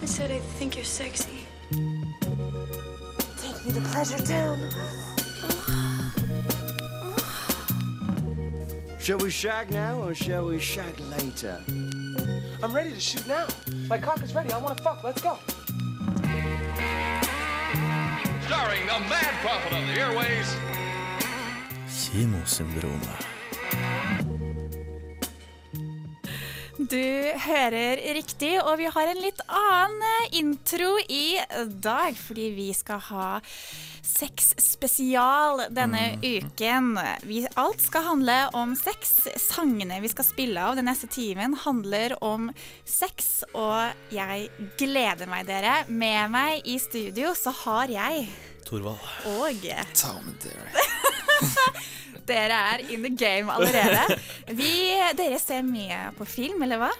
I said I think you're sexy. Take me to Pleasure Town. Shall we shag now or shall we shag later? I'm ready to shoot now. My cock is ready. I want to fuck. Let's go. Starring the mad prophet of the airways, Kinosyndromet. Du hører riktig, og vi har en litt annen eh, intro i dag, fordi vi skal ha sexspesial denne uken. Vi, alt skal handle om sex. Sangene vi skal spille av den neste timen, handler om sex, og jeg gleder meg, dere. Med meg i studio så har jeg Torvald. og Tom Derek. dere er in the game allerede. Vi, dere ser mye på film, eller hva?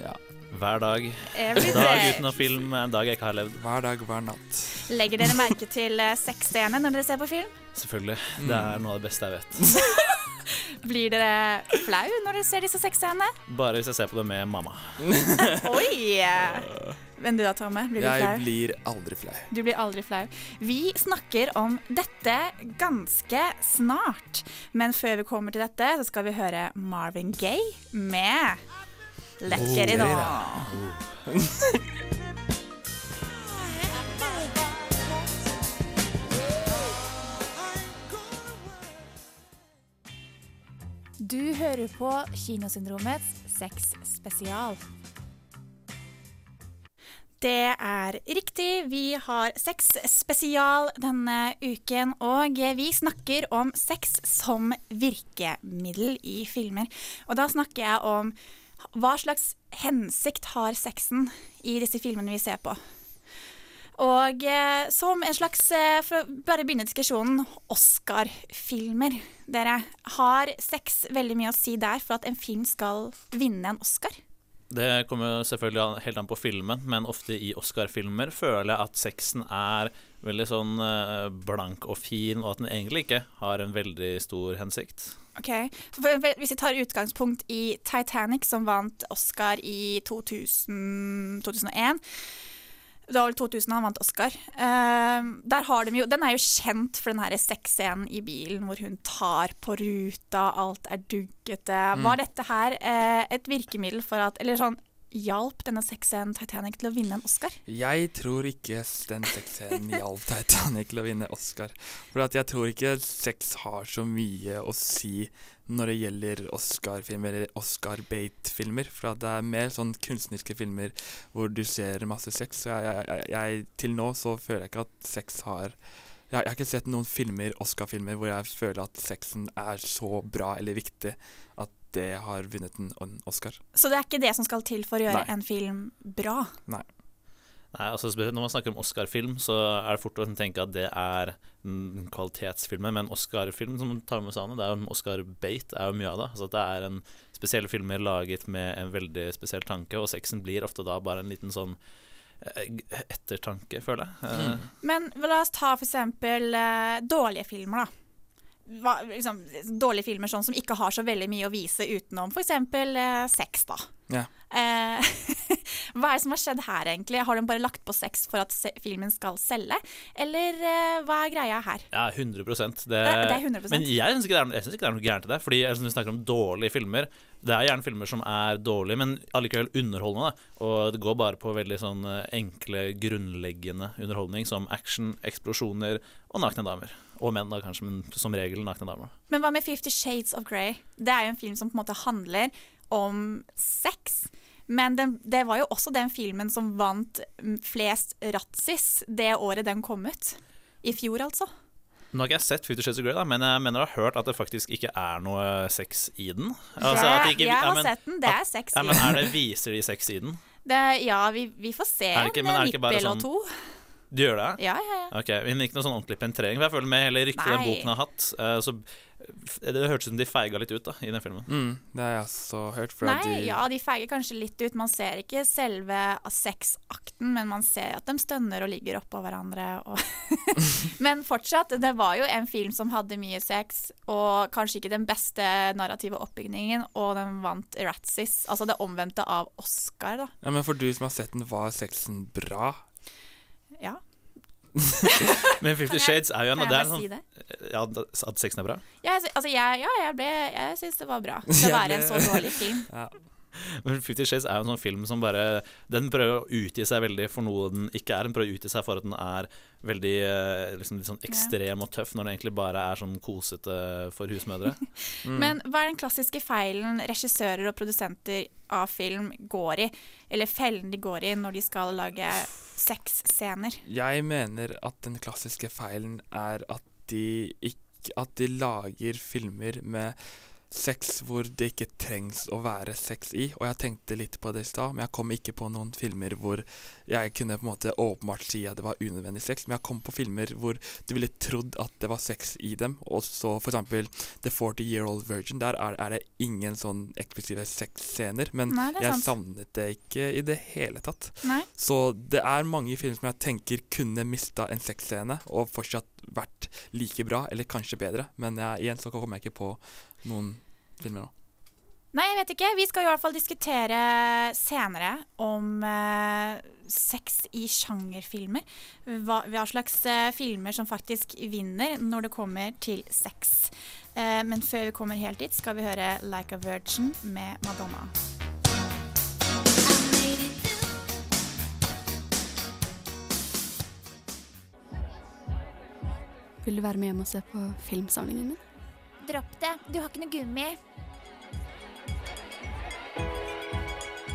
Ja. Hver dag. En dag uten å film, en dag jeg ikke har levd. Hver dag, hver natt. Legger dere merke til sexscene sexscener når dere ser på film? Selvfølgelig. Det er noe av det beste jeg vet. Blir dere flau når dere ser disse sexscenene? Bare hvis jeg ser på det med mamma. Oi! Men du da, Tomme? Blir du Jeg flau? blir aldri flau. Du blir aldri flau. Vi snakker om dette ganske snart. Men før vi kommer til dette, så skal vi høre Marvin Gaye med Let's Get It On. Du hører på Kinosyndromets sexspesial. Det er riktig. Vi har sex spesial denne uken, og vi snakker om sex som virkemiddel i filmer. Og da snakker jeg om hva slags hensikt har sexen i disse filmene vi ser på. Og eh, som en slags, eh, for å bare begynne diskusjonen, Oscar-filmer. Dere, har sex veldig mye å si der for at en film skal vinne en Oscar? Det kommer selvfølgelig helt an på filmen, men ofte i Oscar-filmer føler jeg at sexen er veldig sånn eh, blank og fin, og at den egentlig ikke har en veldig stor hensikt. Ok, Hvis vi tar utgangspunkt i Titanic, som vant Oscar i 2000, 2001 Det var vel 2000 han vant Oscar. Uh, der har de jo, den er jo kjent for den sexscenen i bilen hvor hun tar på ruta, alt er duggete. Var dette her uh, et virkemiddel for at Eller sånn Hjalp denne sexscenen Titanic til å vinne en Oscar? Jeg tror ikke den sexscenen hjalp Titanic til å vinne Oscar. For jeg tror ikke sex har så mye å si når det gjelder Oscar-filmer eller Oscar-bait-filmer. For det er mer sånn kunstneriske filmer hvor du ser masse sex. Så jeg, jeg, jeg, til nå så føler jeg ikke at sex har jeg, jeg har ikke sett noen filmer, Oscar-filmer hvor jeg føler at sexen er så bra eller viktig at det har vunnet en, Oscar. Så det er ikke det som skal til for å gjøre Nei. en film bra? Nei. Nei, altså Når man snakker om Oscar-film, så er det fort å tenke at det er kvalitetsfilmer. Men Oscar-film, som tar med seg det er jo en Oscar-bate, er jo mye av det. Altså det er en spesielle filmer laget med en veldig spesiell tanke, og sexen blir ofte da bare en liten sånn eh, ettertanke, føler jeg. Mm. Men la oss ta eksempel eh, dårlige filmer, da. Hva, liksom, dårlige filmer sånn som ikke har så veldig mye å vise utenom eksempel eh, sex, da. Ja. Eh, hva er det som har skjedd her, egentlig? Har de bare lagt på sex for at se filmen skal selge? Eller eh, hva er greia her? Ja, 100 det, det er 100%. Men jeg syns ikke, det ikke det er noe gærent i det. Fordi jeg synes vi snakker om dårlige filmer. Det er gjerne filmer som er dårlige, men allikevel underholdende. Da. Og det går bare på veldig sånn eh, enkle, grunnleggende underholdning som action, eksplosjoner og nakne damer. Og menn, da kanskje, men som regel nakne damer. Men hva med Fifty Shades of Grey? Det er jo en film som på en måte handler om sex. Men den, det var jo også den filmen som vant mm, flest Razzis det året den kom ut. I fjor, altså. Nå har ikke jeg sett Fifty Shades of Grey, da, men jeg mener jeg har hørt at det faktisk ikke er noe sex i den. Altså, det, ikke- jeg ja, har men- sett den, det er sex Ja, i men er det, Viser de sex i den? Det, ja, vi, vi får se Er det ikke- men er det ikke bare sånn-. Du gjør det? Ja, ja, ja. Ok, Men ikke noe sånn ordentlig pentrering. For jeg føler med hele ryktet den boken har hatt, eh, så det hørtes ut som de feiga litt ut da, i den filmen. Mm, det har jeg også hørt. Nei, de, ja, de feiger kanskje litt ut. Man ser ikke selve sexakten, men man ser at de stønner og ligger oppå hverandre. Og men fortsatt, det var jo en film som hadde mye sex, og kanskje ikke den beste narrative oppbygningen, og den vant Ratsis, altså det omvendte av Oscar, da. ja, Men for du som har sett den, var sexen bra? Ja, Men Fifty Shades er jo en kan det er bare sånn, si det? ja, At sexen er bra? Ja, jeg, altså, jeg, ja, jeg, ble, jeg syns det var bra til å være en så dårlig film. Men Fifty Shades er jo en sånn film som bare Den prøver å utgi seg veldig for noe den ikke er. Den prøver å utgi seg for at den er veldig eh, liksom litt sånn ekstrem og tøff, når den egentlig bare er sånn kosete for husmødre. Men hva er den klassiske feilen regissører og produsenter av film går i, eller fellen de går i når de skal lage sexscener? Jeg mener at den klassiske feilen er at de ikke At de lager filmer med sex hvor det ikke trengs å være sex i. Og jeg tenkte litt på det i stad, men jeg kom ikke på noen filmer hvor jeg kunne på en måte åpenbart si at det var unødvendig sex. Men jeg kom på filmer hvor du ville trodd at det var sex i dem. Og så for eksempel The 40 Year Old Virgin. Der er, er det ingen sånn eksplisive sexscener. Men Nei, jeg sant. savnet det ikke i det hele tatt. Nei? Så det er mange filmer som jeg tenker kunne mista en sexscene og fortsatt vært like bra, eller kanskje bedre. Men jeg, igjen så kommer jeg ikke på noen filmer nå. Nei, jeg vet ikke. Vi skal i hvert fall diskutere senere om eh, sex i sjangerfilmer. Hva, hva slags eh, filmer som faktisk vinner når det kommer til sex. Eh, men før vi kommer helt dit, skal vi høre 'Like a Virgin' med Madonna. Vil du være med hjem og se på filmsamlingen min? Dropp det. Du har ikke noe gummi.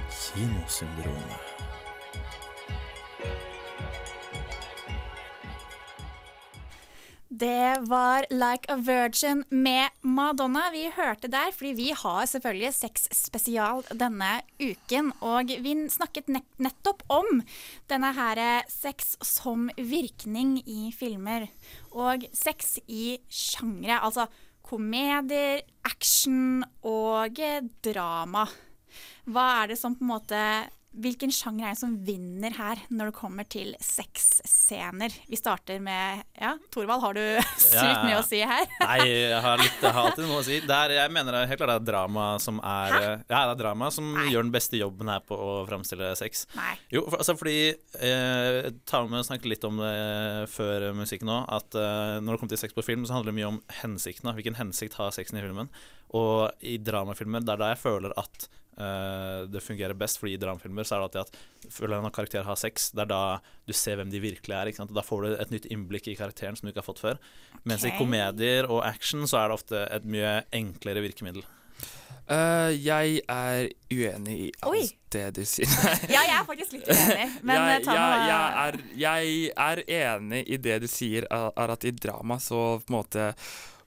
Kinosyndromet. Det var 'Like a Virgin' med Madonna. Vi hørte der, fordi vi har selvfølgelig sexspesial denne uken. Og vi snakket nettopp om denne her sex som virkning i filmer. Og sex i sjangre, altså komedier, action og drama. Hva er det som på en måte Hvilken sjanger er det som vinner her når det kommer til sexscener? Vi starter med Ja, Thorvald, har du sykt Ja. mye å si her? Nei, jeg har, litt, jeg har alltid noe å si. Det er, jeg mener det er helt klart det er drama som er Ja, det er drama som gjør den beste jobben her på å framstille sex. Nei. Jo, for, altså fordi eh, Talme snakket litt om det før musikken nå, at eh, når det kommer til sex på film, så handler det mye om hensikten. Hvilken hensikt har sexen i filmen? Og i dramafilmer, det er da jeg føler at eh, det fungerer best, fordi i dramafilmer så er det alltid at føler en karakter karakterer har sex, det er da du ser hvem de virkelig er. Ikke sant? Da får du et nytt innblikk i karakteren som du ikke har fått før. Mens i komedier og action så er det ofte et mye enklere virkemiddel. Uh, jeg er uenig i Oi. alt det du sier. Ja, jeg er faktisk litt uenig, men eh, jeg, ta jeg, jeg, er, jeg er enig i det du sier, er er at i drama så på en måte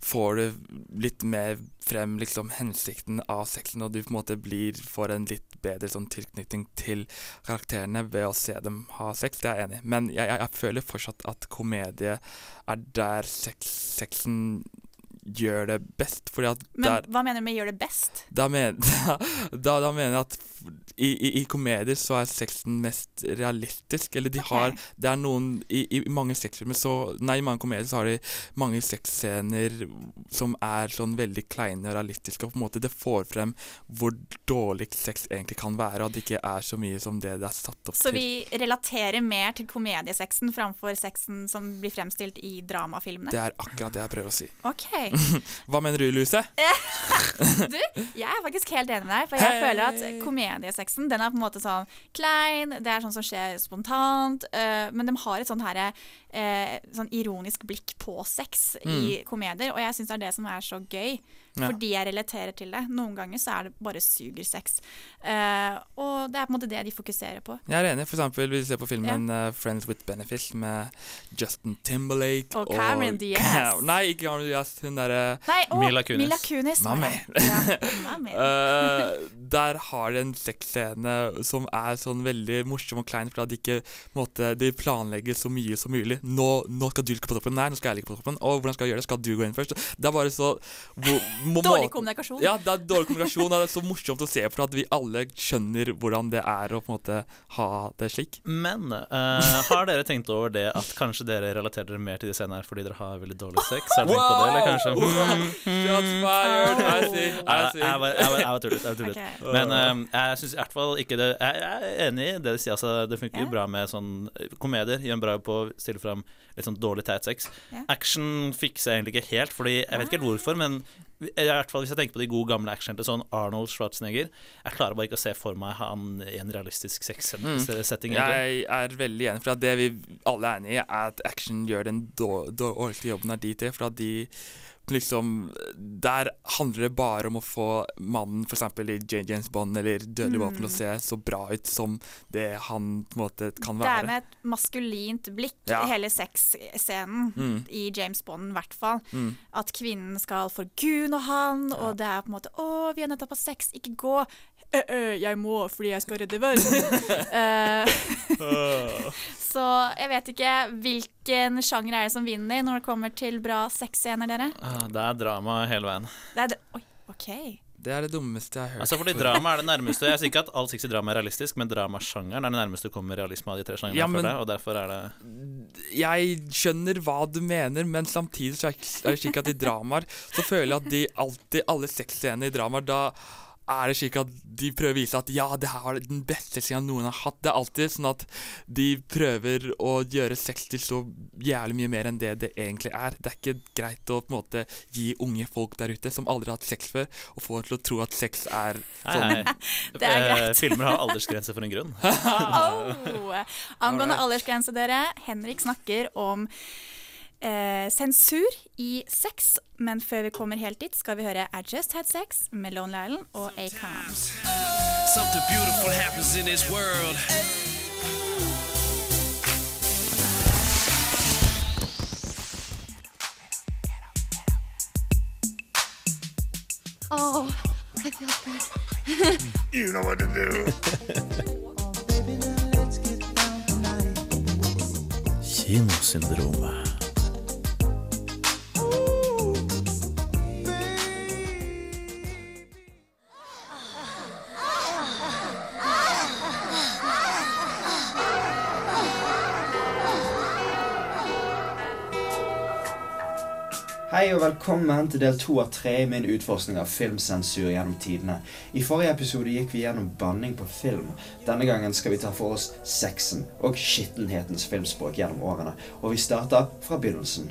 får du litt mer frem liksom hensikten av sexen, og du på en måte blir får en litt bedre sånn tilknytning til karakterene ved å se dem ha sex. Det er jeg enig i. Men jeg, jeg, jeg føler fortsatt at komedie er der sex, sexen gjør det best, fordi at Men der hva mener du med 'gjør det best'? da, men, da, da mener jeg at i, i, i komedier så er sexen mest realistisk. Eller de har Det er noen I, i mange sexfilmer så Nei, i mange komedier så har de mange sexscener som er sånn veldig kleine og realistiske. Og på en måte det får frem hvor dårlig sex egentlig kan være, og at det ikke er så mye som det det er satt opp Så til. vi relaterer mer til komediesexen framfor sexen som blir fremstilt i dramafilmene? Det er akkurat det jeg prøver å si. OK. Hva mener du, Luse? Du, jeg er faktisk helt enig med deg, for jeg hey. føler at komediesexen den er på en måte sånn klein, det er sånn som skjer spontant, Uh, men de har et sånn herre uh, sånn ironisk blikk på sex i komedier, og jeg syns det er det som er så gøy. Ja. fordi jeg relaterer til det. Noen ganger så er det bare sugersex. Uh, og det er på en måte det de fokuserer på. Jeg er enig. For eksempel vi ser på filmen eh, 'Friends with Benefits' med Justin Timberlake Og Cameron Diaz. Nei, ikke Cameron Diaz. Hun derre Nei, Mila Kunis. Mila Kunis Mami. Ja, mami. Eh, der har de en sexscene som er sånn veldig morsom og klein, for at de ikke måte, de planlegger så mye som mulig. Nå, nå skal du ligge på toppen, nei, nå skal jeg ligge på toppen. Og hvordan skal jeg gjøre det? Skal du gå inn først? Det er bare så hvor, Dårlig kommunikasjon. Ja, det er dårlig kommunikasjon. og Det er så morsomt å se for at vi alle skjønner hvordan det er å på en måte ha det slik. Men uh, har dere tenkt over det at kanskje dere relaterer dere mer til de scenene her fordi dere har veldig dårlig sex? Har dere tenkt på det, eller kanskje Shots fired! I see, I Jeg, see. var- jeg, var- tullet. Jeg var tullet. Ok. Men eh, jeg syns i hvert fall ikke det Jeg, er enig i det de sier. Altså, det funker yeah. bra med sånn eh, komedier. Gjør en bra jobb på å stille fram litt sånn dårlig teit sex. Yeah. Action fikser jeg egentlig ikke helt, Fordi jeg vet ikke helt hvorfor, men i hvert fall hvis jeg tenker på de gode gamle actionheltene, sånn Arnold Schwarzenegger Jeg klarer bare ikke å se for meg han i en realistisk sexsetting. Mm. Jeg er veldig enig, for det vi alle er enig i, er at action gjør den dårlige dårligste jobben av de tre. For at de liksom Der handler det bare om å få mannen f.eks. i J. James Bond eller Dødelig våpen mm. å se så bra ut som det han på en måte kan Det er med et maskulint blikk Ja. i hele sexscenen, Mm. i James Bond i hvert fall. Mm. At kvinnen skal forgune han, og det er på en måte 'Å, vi har nettopp hatt sex, ikke gå'. «Øh, øh, jeg må fordi jeg skal redde verden. Eh, så jeg vet ikke hvilken sjanger er det som vinner når det kommer til bra sexscener, dere. Ah, Det er drama hele veien. Det er. Oi, OK. Det er det dummeste jeg har hørt. Altså fordi Drama er det nærmeste Jeg sier ikke at all sexy i drama er realistisk, men dramasjangeren er det nærmeste du kommer realisme av de tre sjangrene. Ja, men- deg, og derfor er det jeg skjønner hva du mener, men samtidig så er det slik at i dramaer så føler jeg at de alltid, alle sexscenene i dramaer, da er det slik at de prøver å vise at ja, det her var den beste sida noen har hatt. Det er alltid sånn at de prøver å gjøre sex til så jævlig mye mer enn det det egentlig er. Det er ikke greit å på en måte gi unge folk der ute som aldri har hatt sex før, og få dem til å tro at sex er Nei, sånn nei. Det er Eh, greit. Filmer har aldersgrense for en grunn. Oh. Angående aldersgrense, dere. Henrik snakker om eh, sensur i sex. Men før vi kommer helt dit, skal vi høre I Just Had Sex med Lonely Island og Acon. Something beautiful happens in this world. Oh, I feel good. You know what to do. Kinosyndromet. Hei og velkommen til del to av tre i min utforskning av filmsensur gjennom tidene. I forrige episode gikk vi gjennom banning på film. Denne gangen skal vi ta for oss sexen og skittenhetens filmspråk gjennom årene. Og vi starter fra begynnelsen.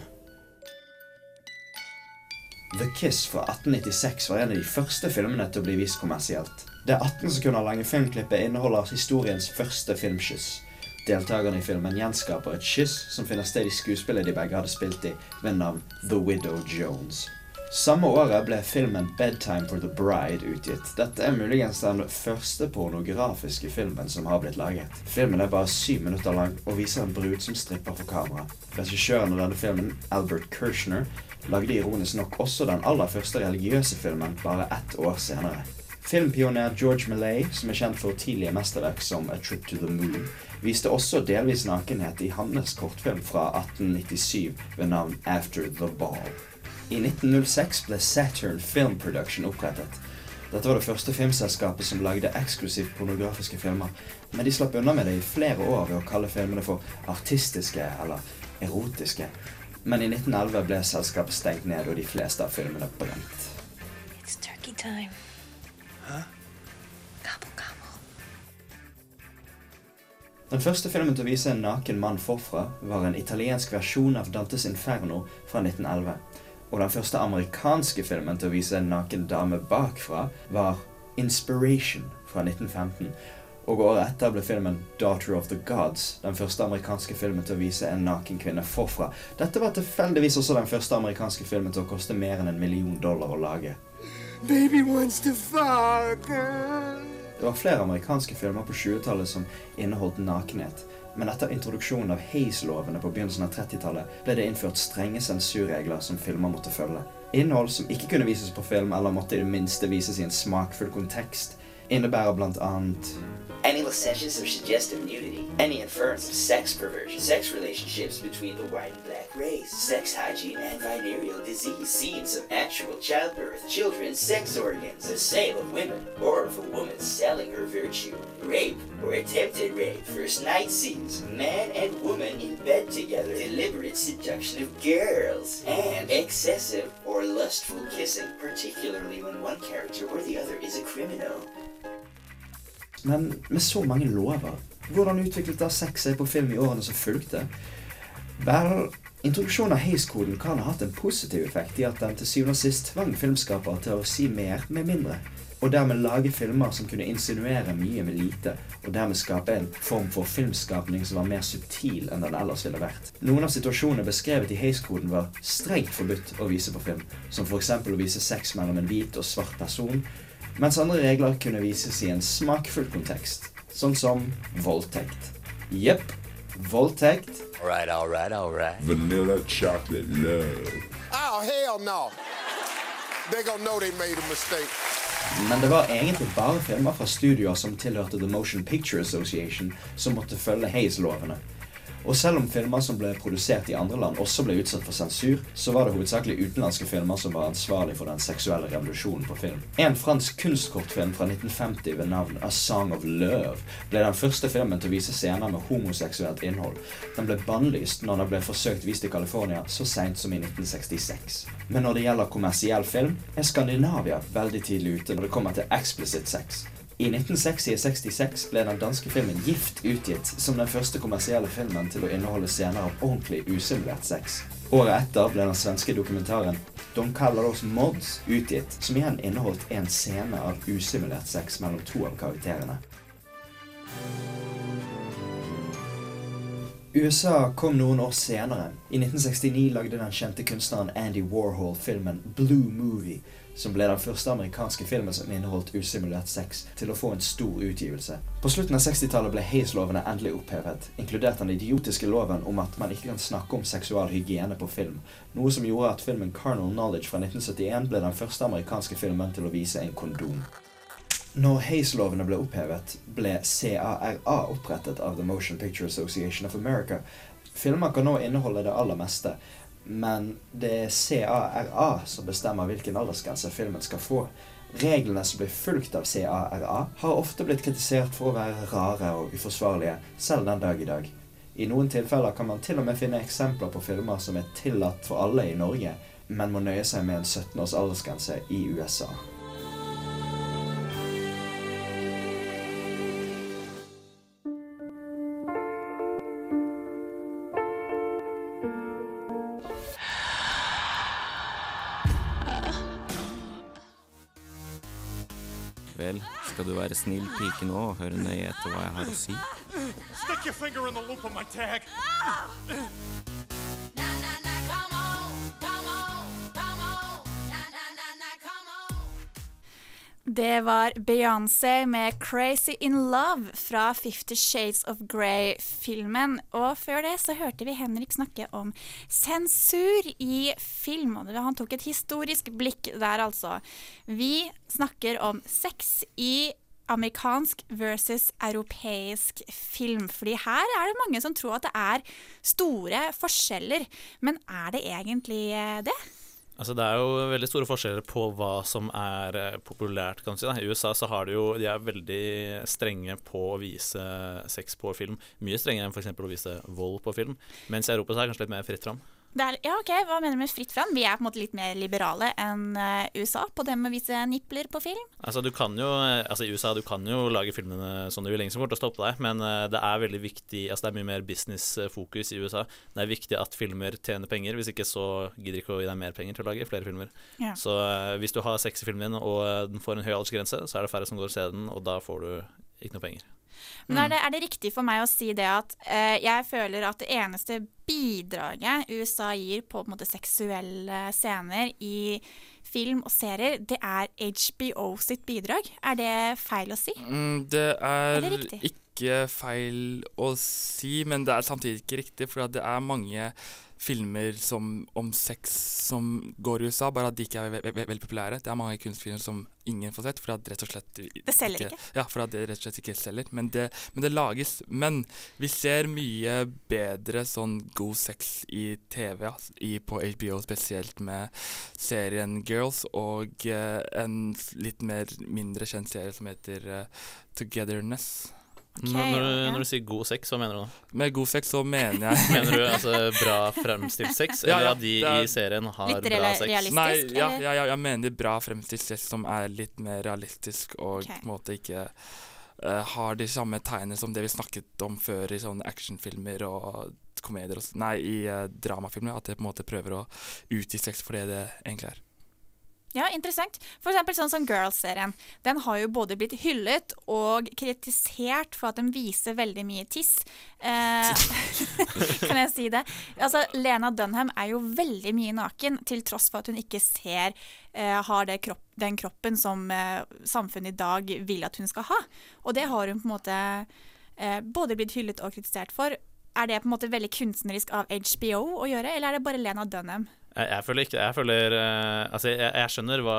The Kiss fra 1896 var en av de første filmene til å bli vist kommersielt. Det 18 sekunder lange filmklippet inneholder historiens første filmkyss. Deltakerne i filmen gjenskaper et kyss som finner sted i skuespillet de begge hadde spilt i, ved navn The Widow Jones. Samme året ble filmen 'Bedtime for the Bride' utgitt. Dette er muligens den første pornografiske filmen som har blitt laget. Filmen er bare syv minutter lang og viser en brud som stripper for kamera. Regissøren av denne filmen, Albert Kirshner, lagde ironisk nok også den aller første religiøse filmen bare ett år senere. Filmpioner George Millay, som er kjent for tidlige mesterverk som A Trip to the Moon, viste også delvis nakenhet i hans kortfilm fra 1897 ved navn After the Ball. I 1906 ble Saturn Film Production opprettet. Dette var det første filmselskapet som lagde eksklusivt pornografiske filmer, men de slapp unna med det i flere år ved å kalle filmene for artistiske eller erotiske. Men i 1911 ble selskapet stengt ned, og de fleste av filmene brent. It's turkey time. Huh? Gobble, gobble. Den første filmen til å vise en naken mann forfra var en italiensk versjon av Dantes Inferno fra 1911. Og den første amerikanske filmen til å vise en naken dame bakfra var Inspiration fra 1915. Og året etter ble filmen Daughter of the Gods den første amerikanske filmen til å vise en naken kvinne forfra. Dette var tilfeldigvis også den første amerikanske filmen til å koste mer enn en million dollar å lage. Baby wants to fuck. Det var flere amerikanske filmer på 20-tallet som inneholdt nakenhet. Men etter introduksjonen av Hays-lovene på begynnelsen av 30-tallet ble det innført strenge sensurregler som filmer måtte følge. Innhold som ikke kunne vises på film, eller måtte i det minste vises i en smakfull kontekst, innebærer blant annet um, Any licentious or suggestive nudity, any inference of sex perversion, sex relationships between the white and black race, sex hygiene and venereal disease, scenes of actual childbirth, children's sex organs, the sale of women, or of a woman selling her virtue, rape or attempted rape, first night scenes, man and woman in bed together, deliberate seduction of girls, and excessive or lustful kissing, particularly when one character or the other is a criminal. Men med så mange lover, hvordan utviklet da sex seg på film i årene som fulgte? Vel, introduksjonen av Hays-koden kan ha hatt en positiv effekt i at den til syvende og sist tvang filmskapere til å si mer med mindre. Og dermed lage filmer som kunne insinuere mye med lite, og dermed skape en form for filmskapning som var mer subtil enn den ellers ville vært. Noen av situasjonene beskrevet i Hays-koden var strengt forbudt å vise på film, som f.eks. å vise sex mellom en hvit og svart person, mens andre regler kunne vises i en smakfull kontekst, sånn som voldtekt. Jepp, voldtekt. All right, all right, all right. Vanilla chocolate love. Oh, hell no. They gonna know they made a mistake. Men det var egentlig bare filmer fra studioer som tilhørte The Motion Picture Association som måtte følge Hays-lovene. Og selv om filmer som ble produsert i andre land også ble utsatt for sensur, så var det hovedsakelig utenlandske filmer som var ansvarlig for den seksuelle revolusjonen på film. En fransk kunstkortfilm fra 1950 ved navn A Song of Love ble den første filmen til å vise scener med homoseksuelt innhold. Den ble bannlyst når den ble forsøkt vist i California så seint som i 1966. Men når det gjelder kommersiell film, er Skandinavia veldig tidlig ute når det kommer til explicit sex. I 1966 ble den danske filmen Gift utgitt som den første kommersielle filmen til å inneholde scener av ordentlig usimulert sex. Året etter ble den svenske dokumentaren De kaller oss Mods utgitt, som igjen inneholdt en scene av usimulert sex mellom to av karakterene. USA kom noen år senere. I 1969 lagde den kjente kunstneren Andy Warhol filmen Blue Movie, som ble den første amerikanske filmen som inneholdt usimulert sex, til å få en stor utgivelse. På slutten av 60-tallet ble Hays-lovene endelig opphevet, inkludert den idiotiske loven om at man ikke kan snakke om seksual hygiene på film, noe som gjorde at filmen Carnal Knowledge fra 1971 ble den første amerikanske filmen til å vise en kondom. Når Hays-lovene ble opphevet, ble CARA opprettet av The Motion Picture Association of America. Filmer kan nå inneholde det aller meste, men det er CARA som bestemmer hvilken aldersgrense filmen skal få. Reglene som blir fulgt av CARA, har ofte blitt kritisert for å være rare og uforsvarlige, selv den dag i dag. I noen tilfeller kan man til og med finne eksempler på filmer som er tillatt for alle i Norge, men må nøye seg med en 17 års aldersgrense i USA. Være snill pike nå og høre nøye etter hva jeg har å si? Det var Beyoncé med 'Crazy In Love' fra Fifty Shades of Grey-filmen. Og før det så hørte vi Henrik snakke om sensur i film. Og han tok et historisk blikk der, altså. Vi snakker om sex i amerikansk versus europeisk film. Fordi her er det mange som tror at det er store forskjeller. Men er det egentlig det? Altså Det er jo veldig store forskjeller på hva som er eh, populært. kan du si da. I USA så har de jo, de er veldig strenge på å vise sex på film. Mye strengere enn f.eks. å vise vold på film. Mens i Europa så er det kanskje litt mer fritt fram. Det er, ja, ok, Hva mener du med fritt fram? Vi er på en måte litt mer liberale enn uh, USA på det med å vise nipler på film. Altså du kan jo, altså I USA du kan jo lage filmene som du vil, lenge som kort og stoppe deg. Men uh, det er veldig viktig, altså det er mye mer businessfokus i USA. Det er viktig at filmer tjener penger. Hvis ikke så gidder de ikke å gi deg mer penger til å lage flere filmer. Ja. Så hvis du har sex i filmen din og den får en høy aldersgrense, så er det færre som går og ser den, og da får du ikke noe penger. Men er det, er det riktig for meg å si det at eh, jeg føler at det eneste bidraget USA gir på, på måte, seksuelle scener i film og serier, det er HBO sitt bidrag? Er det feil å si? Mm, det er, Er det ikke feil å si, men det er samtidig ikke riktig, for det er mange filmer som, om sex som går i USA, bare at de ikke er ve ve ve veldig populære. Det er mange kunstfilmer som ingen får sett, for at rett og slett Det selger ikke. Ja, for at det rett og slett ikke selger. Men det, men det lages. Men vi ser mye bedre sånn god sex i TV, ja, i, på HBO, spesielt med serien Girls, og uh, en litt mer mindre kjent serie som heter uh, Togetherness. Når, når, du, når du sier god sex, hva mener du da? Med god sex så mener jeg Mener du altså bra fremstilt sex, Ja, eller ja, at de er- i serien har Litt bra sex? realistisk, Nei, ja, ja, ja, jeg mener bra fremstilt sex som er litt mer realistisk og okay. på en måte ikke uh, har de samme tegnene som det vi snakket om før i sånne actionfilmer og komedier og Nei, i uh, dramafilmer. At de på en måte prøver å utgi sex for det det egentlig er. Ja, interessant. For eksempel sånn som Girls-serien. Den har jo både blitt hyllet og kritisert for at den viser veldig mye tiss. Eh, kan jeg si det? Altså, Lena Dunham er jo veldig mye naken, til tross for at hun ikke ser eh, har kropp, den kroppen som eh, samfunnet i dag vil at hun skal ha. Og det har hun på en måte eh, både blitt hyllet og kritisert for. Er det på en måte veldig kunstnerisk av HBO å gjøre, eller er det bare Lena Dunham? Jeg, jeg føler ikke Jeg føler eh, Altså, jeg, jeg skjønner hva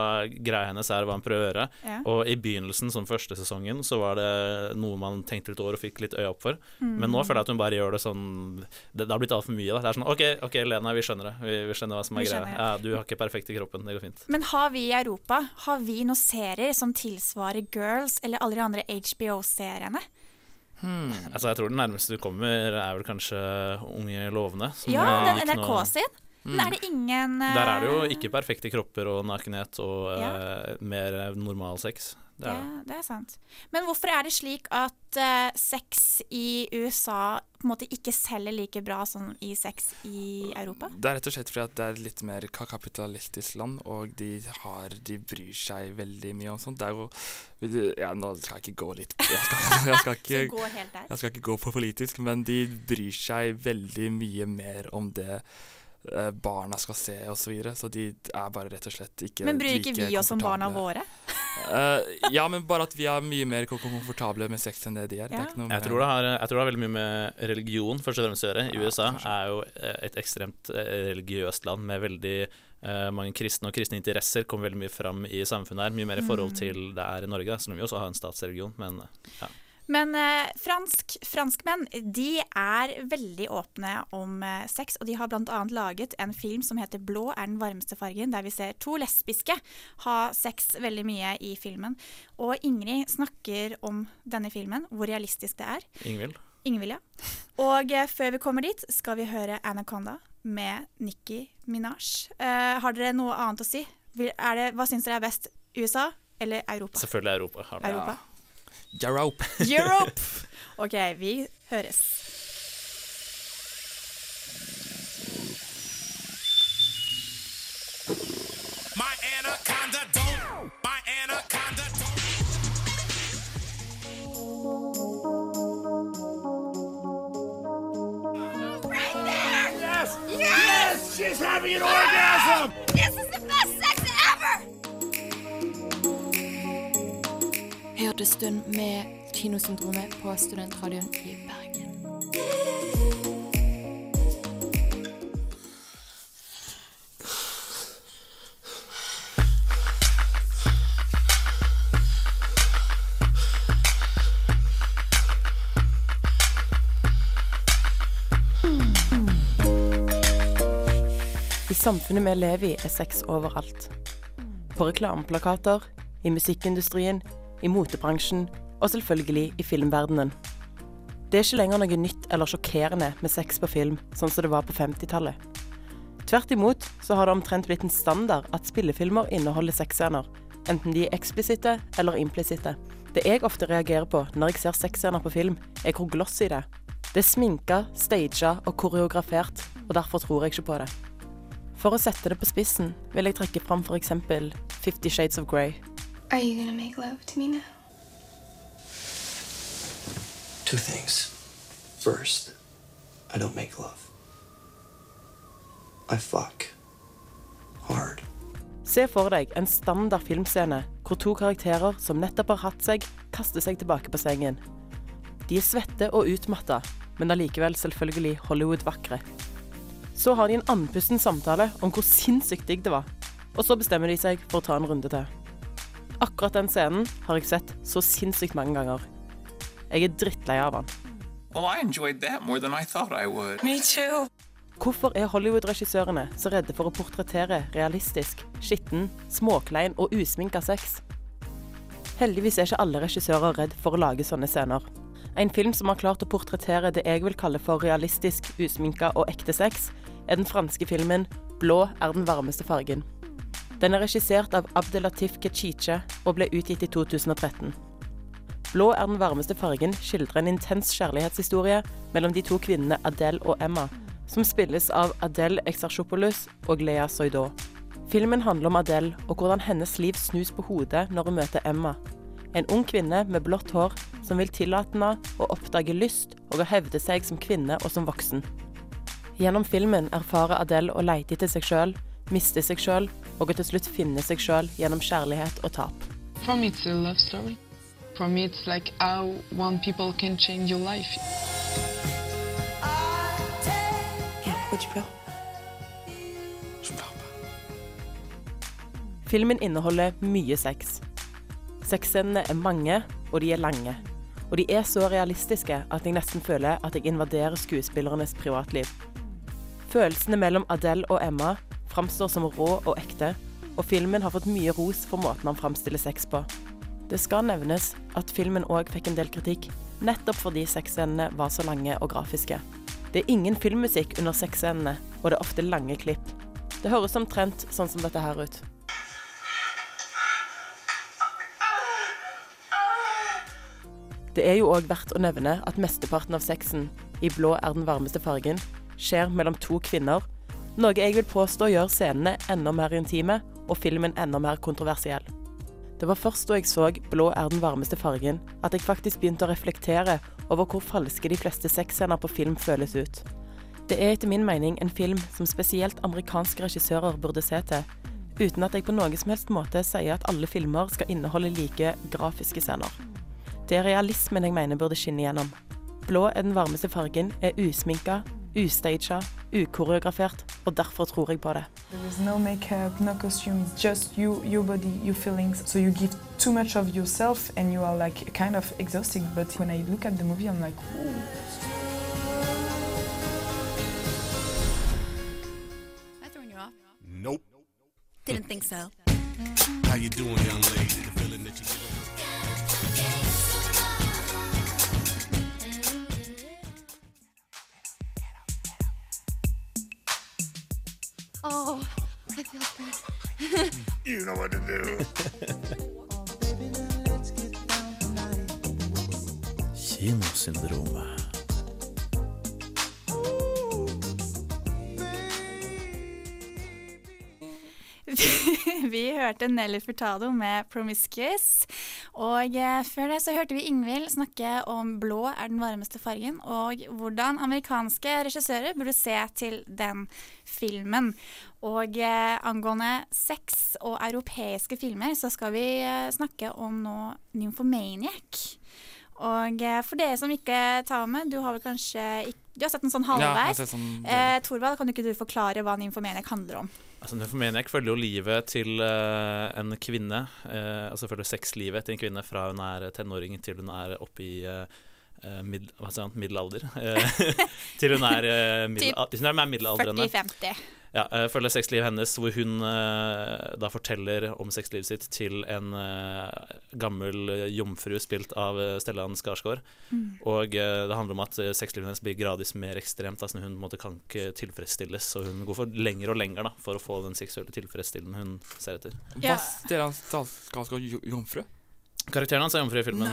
greia hennes er, hva hun prøver å gjøre. Ja. Og i begynnelsen, som første sesongen, så var det noe man tenkte litt over og fikk litt øye opp for. Mm. Men nå føler jeg at hun bare gjør det sånn Det, det har blitt altfor mye. Da. Det er sånn OK, ok, Lena, vi skjønner det. Vi, vi skjønner hva som er Vi greia. Ja, du har ikke perfekt i kroppen. Det går fint. Men har vi i Europa har vi noen serier som tilsvarer Girls eller alle de andre HBO-seriene? Altså, jeg tror den nærmeste du kommer, er vel kanskje Unge lovende. som Ja, den NRK noe- sin. Men er det ingen uh... Der er det jo ikke perfekte kropper og nakenhet og Ja. eh, mer normal sex. Det er det. det, er sant. Men hvorfor er det slik at uh, sex i USA på en måte ikke selger like bra som i sex i Europa? Det er rett og slett fordi at det er litt mer kapitalistisk land, og de, har, de bryr seg veldig mye om sånt. Det er jo ja, Nå skal jeg ikke gå litt Jeg skal, jeg skal, ikke, gå helt jeg skal ikke gå for politisk, men de bryr seg veldig mye mer om det eh, barna skal se osv. Så, videre, så de er bare rett og slett ikke Men bryr ikke like vi oss om barna våre? uh, ja, men bare at vi er mye mer kom- komfortable med sex enn det de er. Det er ikke noe Jeg tror, det har, jeg tror det har veldig mye med religion først og fremst å gjøre. I USA er jo eh, et ekstremt eh, religiøst land med veldig uh, mange kristne og kristne interesser kommer veldig mye fram i samfunnet her. Mye mer i forhold Mm. til det er i Norge, da, som vi også har en statsreligion. Men ja. Men eh, fransk, franskmenn de er veldig åpne om eh, sex, og de har bl.a. laget en film som heter 'Blå er den varmeste fargen', der vi ser to lesbiske ha sex veldig mye i filmen. Og Ingrid snakker om denne filmen, hvor realistisk det er. Ingvild? Ingvild, ja. Og eh, før vi kommer dit, skal vi høre 'Anaconda' med Nikki Minaj. Eh, har dere noe annet å si? Det, hva syns dere er best? USA eller Europa? Selvfølgelig Europa. Europa. Europe. Europe! OK, vi høres. My anaconda don't. My anaconda don't. Yes! Yes! She's having an orgasm! Hørte stund med Kinosyndromet på Studentradioen i Bergen. I samfunnet vi lever i, er sex overalt. På reklameplakater, i musikkindustrien, i motebransjen og selvfølgelig i filmverdenen. Det er ikke lenger noe nytt eller sjokkerende med sex på film, sånn som det var på 50-tallet. Tvert imot så har det omtrent blitt en standard at spillefilmer inneholder sexscener, enten de er eksplisitte eller implisitte. Det jeg ofte reagerer på når jeg ser sexscener på film, er hvor glossy det er. Det er sminka, staged og koreografert, og derfor tror jeg ikke på det. For å sette det på spissen vil jeg trekke fram f.eks. Fifty Shades of Grey. Are you gonna make love to me now? Two things. First, I don't make love. I fuck. Hard. Se for deg en standard filmscene hvor to karakterer som nettopp har hatt seg, kaster seg tilbake på sengen. De er svette og utmatta, men allikevel selvfølgelig Hollywood-vakre. Så har de en andpusten samtale om hvor sinnssykt digg det var, og så bestemmer de seg for å ta en runde til. Akkurat den scenen har jeg sett så sinnssykt mange ganger. Jeg er drittlei av den. Well, I enjoyed that more than I thought I would. Me too. Hvorfor er Hollywood-regissørene så redde for å portrettere realistisk, skitten, småklein og usminka sex? Heldigvis er ikke alle regissører redd for å lage sånne scener. En film som har klart å portrettere det jeg vil kalle for realistisk, usminka og ekte sex, er den franske filmen 'Blå er den varmeste fargen'. Den er regissert av Abdelatif Kechiche og ble utgitt i 2013. 'Blå er den varmeste fargen' skildrer en intens kjærlighetshistorie mellom de to kvinnene Adele og Emma, som spilles av Adele Exarchopoulos og Lea Soydaux. Filmen handler om Adele og hvordan hennes liv snus på hodet når hun møter Emma. En ung kvinne med blått hår som vil tillate henne å oppdage lyst og å hevde seg som kvinne og som voksen. Gjennom filmen erfarer Adele å leite etter seg sjøl, miste seg sjøl og å til slutt finne seg sjøl gjennom kjærlighet og tap. For meg er det en story. For meg er det hvordan mennesker kan can livet pleures Filmen inneholder mye sex. Sexscenene er mange, og de er lange. Og de er så realistiske at jeg nesten føler at jeg invaderer skuespillernes privatliv. Følelsene mellom Adele og Emma framstår som rå og ekte, og filmen har fått mye ros for måten han framstiller sex på. Det skal nevnes at filmen òg fikk en del kritikk, nettopp fordi sexscenene var så lange og grafiske. Det er ingen filmmusikk under sexscenene, og det er ofte lange klipp. Det høres omtrent sånn som dette her ut. Det er jo òg verdt å nevne at mesteparten av sexen, i blå er den varmeste fargen, skjer mellom to kvinner, noe jeg vil påstå gjør scenene enda mer intime og filmen enda mer kontroversiell. Det var først da jeg så Blå er den varmeste fargen, at jeg faktisk begynte å reflektere over hvor falske de fleste sexscener på film føles ut. Det er etter min mening en film som spesielt amerikanske regissører burde se til, uten at jeg på noen som helst måte sier at alle filmer skal inneholde like grafiske scener. Det er realismen jeg mener burde skinne gjennom. Blå er den varmeste fargen, er usminka, ustaga, ukoreografert, og derfor tror jeg på det. There is no makeup, no costume, just you, your body, your feelings. So you give too much of yourself and you are like kind of exhausted. But when I look at the movie, I'm like, ooh. I throwing you off? Nope. Didn't think so. How you doing, young lady? Oh, I feel good. You know what to do. Kinosyndromet. vi hørte Nelly Furtado med 'Promiscuous'. Og eh, før det så hørte vi Ingvild snakke om 'Blå er den varmeste fargen', og hvordan amerikanske regissører burde se til den filmen. Og eh, angående sex og europeiske filmer, så skal vi eh, snakke om nå 'Nymphomaniac'. Og for dere som ikke tar med, du har vel kanskje ikke, Du har sett den sånn halvveis. Ja, sånn- eh, Torvald, kan du ikke du forklare hva Nymphomaniac handler om? Altså, jeg følger jo livet til uh, en kvinne. Uh, altså følger sexlivet til en kvinne fra hun er tenåring til hun er oppe i uh, eh, han, middelalder. Eh, til hun er, eh, middel, hun er middelaldrende. 40-50. Ja, eh, følger sexlivet hennes, hvor hun eh, da forteller om sexlivet sitt til en eh, gammel jomfru spilt av Stellan Skarsgård. Mm. Og det handler om at sexlivet hennes blir gradvis mer ekstremt. Altså hun måte kan ikke tilfredsstilles, og hun går for lenger og lenger da, for å få den seksuelle tilfredsstillelsen hun ser etter. Hva Stellan Skarsgård jomfru? Karakteren hans er jomfru i filmen.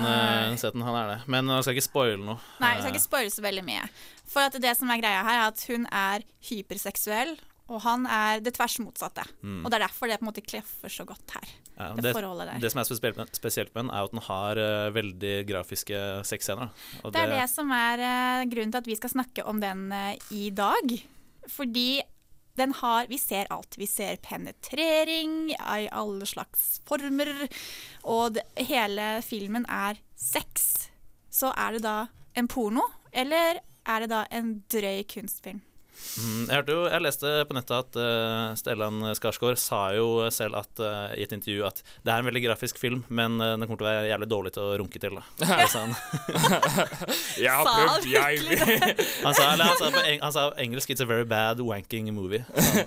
Seten, han er det. Men jeg skal ikke spoile noe. Nei, jeg skal ikke spoile så veldig mye. For at det som er greia her, er at hun er hyperseksuell Og han er det tvers motsatte. Mm. Og det er derfor det på en måte klaffer så godt her. Ja, det, det, forholdet der. det som er spesielt med, spesielt med den, er at den har uh, veldig grafiske sexscener. Og Det er det som er uh, grunnen til at vi skal snakke om den uh, i dag. Fordi den har Vi ser alt. Vi ser penetrering i alle slags former. Og det, hele filmen er sex. Så er det da en porno, eller er det da en drøy kunstfilm? Mm, jeg, hørte jo, jeg leste på nettet at uh, Stellan Skarsgård sa jo selv at, uh, i et intervju at det er en veldig grafisk film, men uh, den kommer til å være jævlig dårlig til å runke til. Da. Ja. sa han. Jeg har prøvd, jeg? Han sa, eller, han, sa på eng, han sa engelsk 'It's a very bad wanking movie'. Så,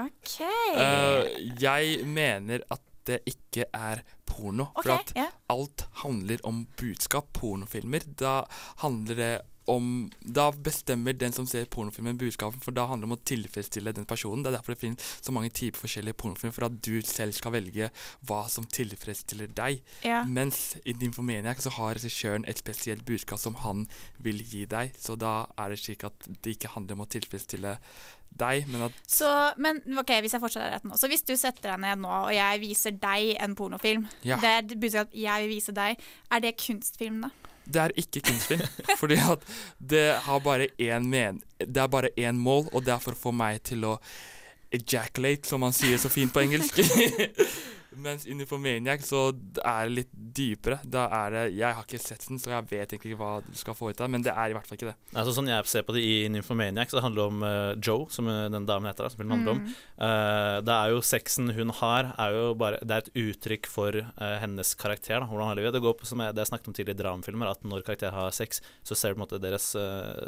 OK. Eh, jeg mener at det ikke er porno. Okay, for at yeah. alt handler om budskap. Pornofilmer. Da handler det om Da bestemmer den som ser pornofilmen budskapet, for da handler det om å tilfredsstille den personen. Det er derfor det finnes så mange typer forskjellige pornofilmer, for at du selv skal velge hva som tilfredsstiller deg. Ja. Mens i Nymphomaniac så har regissøren et spesielt budskap som han vil gi deg, så da er det slik at det ikke handler om å tilfredsstille deg, men at Så, men ok, hvis jeg fortsetter rett nå Så hvis du setter deg ned nå, og jeg viser deg en pornofilm Ja. Det er budskap jeg vil vise deg Er det kunstfilm da? Det er ikke kunstfilm, fordi at det har bare én men... Det er bare én mål, og det er for å få meg til å ejaculate, som man sier så fint på engelsk. Mens i Nymphomaniac så er det litt dypere. Da er det Jeg har ikke sett den, så jeg vet egentlig ikke hva du skal få ut av men det er i hvert fall ikke det. altså, sånn jeg ser på det i Nymphomaniac, så handler om uh, Joe, som eh, den damen heter. da, som filmen handler om. Mm. Eh, det er jo sexen hun har, er jo bare Det er et uttrykk for uh, hennes karakter. da, hvordan har livet. Det går på som jeg, det jeg snakket om tidligere i dramafilmer, at når karakterer har sex, så ser du på en måte deres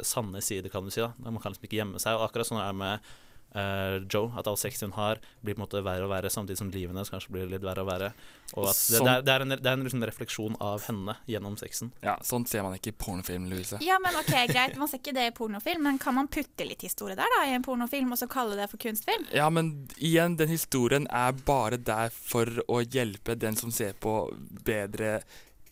sanne side, kan du si. da. Man kan liksom ikke gjemme seg. Og akkurat sånn er det med eh, Joe, at all sex hun har, blir på en måte verre og verre, samtidig som livet hennes kanskje blir litt verre og verre. Og at det, det, er, det er en, det er en liksom refleksjon av henne gjennom sexen. Ja, Sånn ser man ikke i pornofilm, Louise. Ja, men ok, greit, man ser ikke det i pornofilm Men kan man putte litt historie der da I en pornofilm Og så kalle det for kunstfilm? Ja, men igjen, den historien er bare der for å hjelpe den som ser på, bedre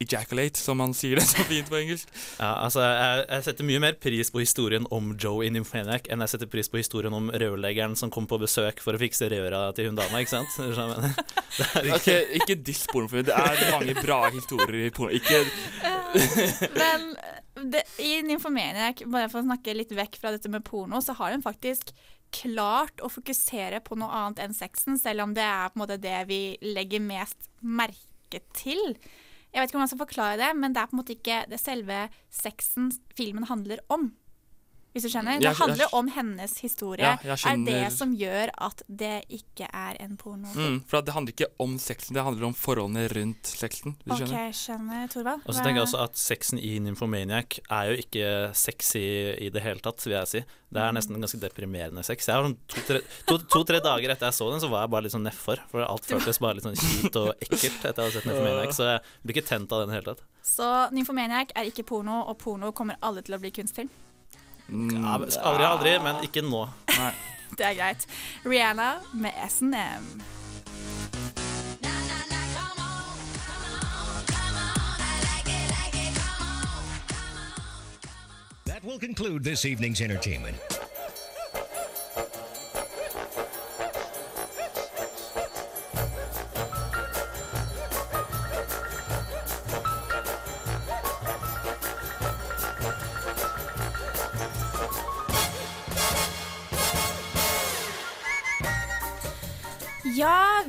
ejaculate, som man sier det så fint på engelsk. Ja, altså jeg, jeg setter mye mer pris på historien om Joe i Nymphomaniac enn jeg setter pris på historien om rørleggeren som kom på besøk for å fikse røra til hun dama, ikke sant? Det er okay, ikke diss pornofilm. Det er mange bra historier i porno. Ikke Men det, i Nymphomaniac, bare for å snakke litt vekk fra dette med porno, så har hun faktisk klart å fokusere på noe annet enn sexen, selv om det er på en måte det vi legger mest merke til. Jeg vet ikke om jeg skal forklare det, men det er på en måte ikke det selve sexen filmen handler om. Hvis du skjønner? Det handler om hennes historie. Ja, er det som gjør at det ikke er en porno? mm, For det handler ikke om sexen, det handler om forholdene rundt sexen. Du OK, skjønner? skjønner. Torvald? Og så tenker jeg også at sexen i Nymphomaniac er jo ikke sexy i det hele tatt, vil jeg si. Det er nesten ganske deprimerende sex. Sånn To-tre to, to, to, dager etter jeg så den, så var jeg bare litt sånn nedfor. For alt føltes bare litt sånn kjipt og ekkelt etter jeg hadde sett Nymphomaniac. Så jeg blir ikke tent av den i det hele tatt. Så Nymphomaniac er ikke porno, og porno kommer alle til å bli kunstfilm. Ja, aldri, aldri, men ikke nå. Nei. Det er greit. Rihanna med SNM. That will conclude this evening's entertainment.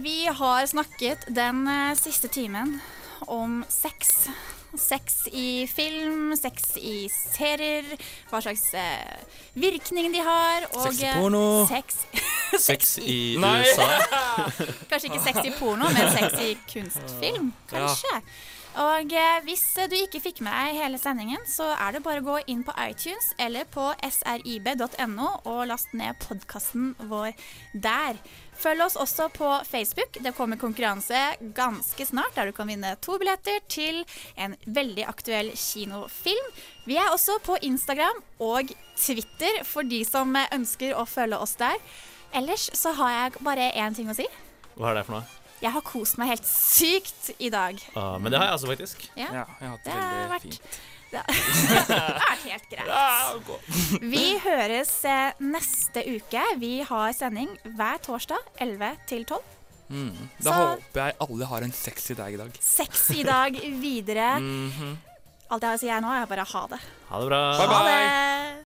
Vi har snakket den eh, siste timen om sex. Sex i film, sex i serier, hva slags eh, virkning de har. Og, Sex i eh, porno. Sex, Sex i USA. Kanskje ikke sex i porno, men sex i kunstfilm. Kanskje. Og eh, hvis eh, du ikke fikk med deg hele sendingen, så er det bare å gå inn på iTunes eller på srib.no og last ned podkasten vår der. Følg oss også på Facebook. Det kommer konkurranse ganske snart der du kan vinne to billetter til en veldig aktuell kinofilm. Vi er også på Instagram og Twitter for de som eh, ønsker å følge oss der. Ellers så har jeg bare én ting å si. Hva er det for noe? Jeg har kost meg helt sykt i dag. Ah, men det har jeg altså faktisk. Ja, Ja, jeg har hatt det det har veldig vært fint. Det er helt greit. Vi høres eh, neste uke. Vi har sending hver torsdag 11 til 12. Mm. Da Så- håper jeg alle har en sexy dag i dag. Sexy dag videre. Mhm. Alt jeg har å si her nå, er bare ha det. Ha det bra. Bye, Ha bye. det!